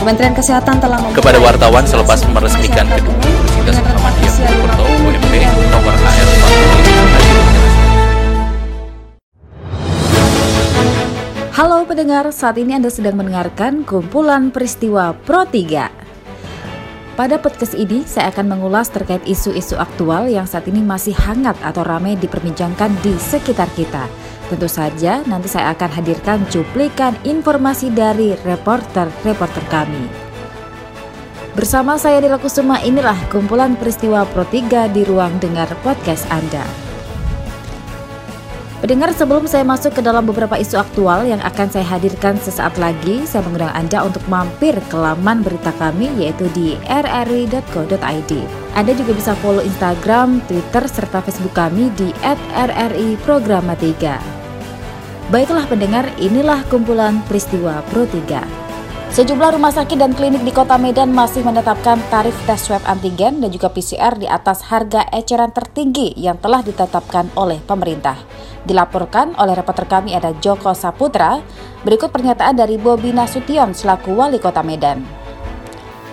Kementerian Kesehatan telah kepada wartawan selepas meresmikan gedung Universitas Muhammadiyah Purwokerto UMP nomor AR 45 Halo pendengar, saat ini Anda sedang mendengarkan kumpulan peristiwa Pro 3. Pada podcast ini, saya akan mengulas terkait isu-isu aktual yang saat ini masih hangat atau ramai diperbincangkan di sekitar kita. Tentu saja nanti saya akan hadirkan cuplikan informasi dari reporter-reporter kami. Bersama saya Dila Kusuma inilah kumpulan peristiwa Pro 3 di ruang dengar podcast Anda. Pendengar sebelum saya masuk ke dalam beberapa isu aktual yang akan saya hadirkan sesaat lagi, saya mengundang Anda untuk mampir ke laman berita kami yaitu di rri.co.id. Anda juga bisa follow Instagram, Twitter, serta Facebook kami di @rri_programa3. Baiklah pendengar, inilah kumpulan peristiwa Pro 3. Sejumlah rumah sakit dan klinik di kota Medan masih menetapkan tarif tes swab antigen dan juga PCR di atas harga eceran tertinggi yang telah ditetapkan oleh pemerintah. Dilaporkan oleh reporter kami ada Joko Saputra, berikut pernyataan dari Bobi Nasution selaku wali kota Medan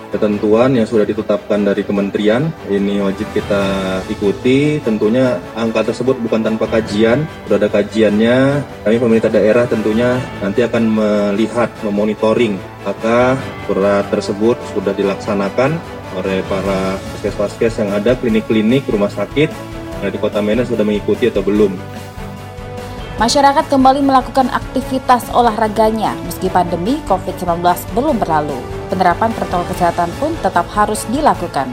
ketentuan yang sudah ditetapkan dari kementerian ini wajib kita ikuti. Tentunya angka tersebut bukan tanpa kajian sudah ada kajiannya. Kami pemerintah daerah tentunya nanti akan melihat memonitoring apakah surat tersebut sudah dilaksanakan oleh para paskes-paskes yang ada klinik-klinik rumah sakit yang di kota Medan sudah mengikuti atau belum. Masyarakat kembali melakukan aktivitas olahraganya meski pandemi COVID-19 belum berlalu. Penerapan protokol kesehatan pun tetap harus dilakukan.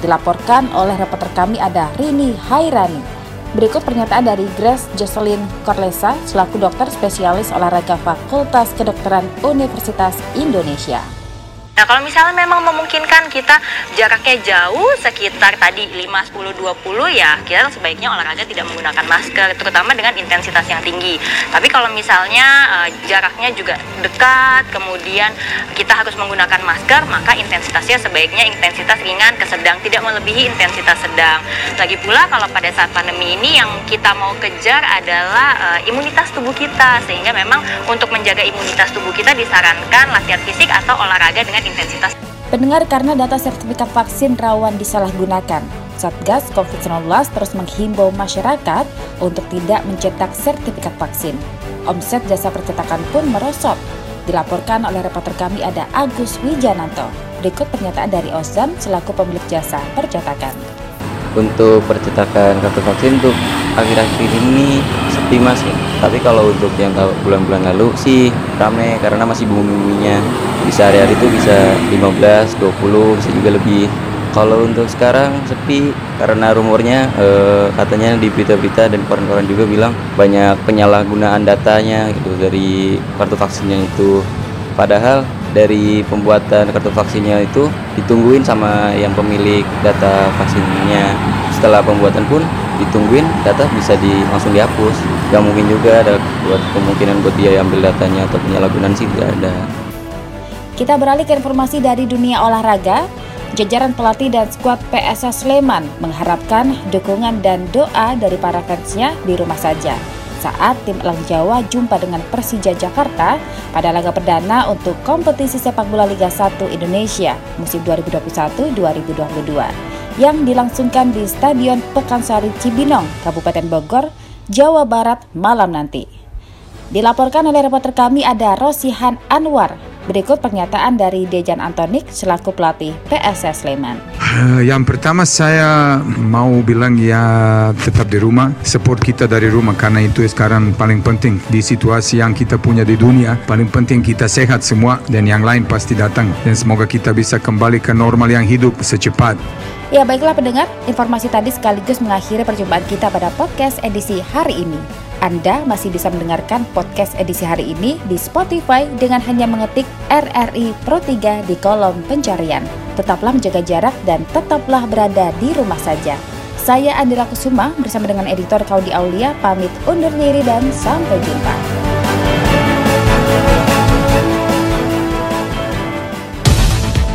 Dilaporkan oleh reporter kami ada Rini Hairani. Berikut pernyataan dari Grace Jocelyn Corlesa selaku dokter spesialis olahraga Fakultas Kedokteran Universitas Indonesia. Nah kalau misalnya memang memungkinkan kita jaraknya jauh sekitar tadi 5, 10, 20 ya kita sebaiknya olahraga tidak menggunakan masker terutama dengan intensitas yang tinggi. Tapi kalau misalnya uh, jaraknya juga dekat kemudian kita harus menggunakan masker maka intensitasnya sebaiknya intensitas ringan ke sedang tidak melebihi intensitas sedang. Lagi pula kalau pada saat pandemi ini yang kita mau kejar adalah uh, imunitas tubuh kita sehingga memang untuk menjaga imunitas tubuh kita disarankan latihan fisik atau olahraga dengan intensitas. Pendengar karena data sertifikat vaksin rawan disalahgunakan, Satgas COVID-19 terus menghimbau masyarakat untuk tidak mencetak sertifikat vaksin. Omset jasa percetakan pun merosot. Dilaporkan oleh reporter kami ada Agus Wijananto. Berikut pernyataan dari Ozan selaku pemilik jasa percetakan. Untuk percetakan kartu vaksin untuk akhir-akhir ini sepi mas. Tapi kalau untuk yang bulan-bulan lalu sih rame karena masih bumi-buminya. Bisa hari-hari itu bisa 15 20 bisa juga lebih. Kalau untuk sekarang sepi karena rumornya eh, katanya di berita-berita dan koran-koran juga bilang banyak penyalahgunaan datanya gitu dari kartu vaksinnya itu. Padahal dari pembuatan kartu vaksinnya itu ditungguin sama yang pemilik data vaksinnya. Setelah pembuatan pun ditungguin data bisa di langsung dihapus. Gak mungkin juga ada buat kemungkinan buat dia ambil datanya atau penyalahgunaan sih tidak ada. Kita beralih ke informasi dari dunia olahraga. Jajaran pelatih dan skuad PSS Sleman mengharapkan dukungan dan doa dari para fansnya di rumah saja saat tim Elang Jawa jumpa dengan Persija Jakarta pada laga perdana untuk kompetisi sepak bola Liga 1 Indonesia musim 2021-2022 yang dilangsungkan di Stadion Pekansari Cibinong, Kabupaten Bogor, Jawa Barat malam nanti. Dilaporkan oleh reporter kami ada Rosihan Anwar Berikut pernyataan dari Dejan Antonik selaku pelatih PSS Sleman. Eh, yang pertama saya mau bilang ya tetap di rumah, support kita dari rumah karena itu sekarang paling penting di situasi yang kita punya di dunia. Paling penting kita sehat semua dan yang lain pasti datang dan semoga kita bisa kembali ke normal yang hidup secepat. Ya baiklah pendengar, informasi tadi sekaligus mengakhiri perjumpaan kita pada podcast edisi hari ini. Anda masih bisa mendengarkan podcast edisi hari ini di Spotify dengan hanya mengetik RRI Pro 3 di kolom pencarian. Tetaplah menjaga jarak dan tetaplah berada di rumah saja. Saya Andira Kusuma bersama dengan editor Kaudi Aulia pamit undur diri dan sampai jumpa.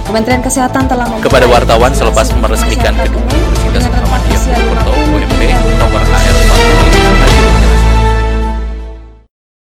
Kementerian Kesehatan telah kepada wartawan selepas meresmikan gedung Universitas Muhammadiyah Purwokerto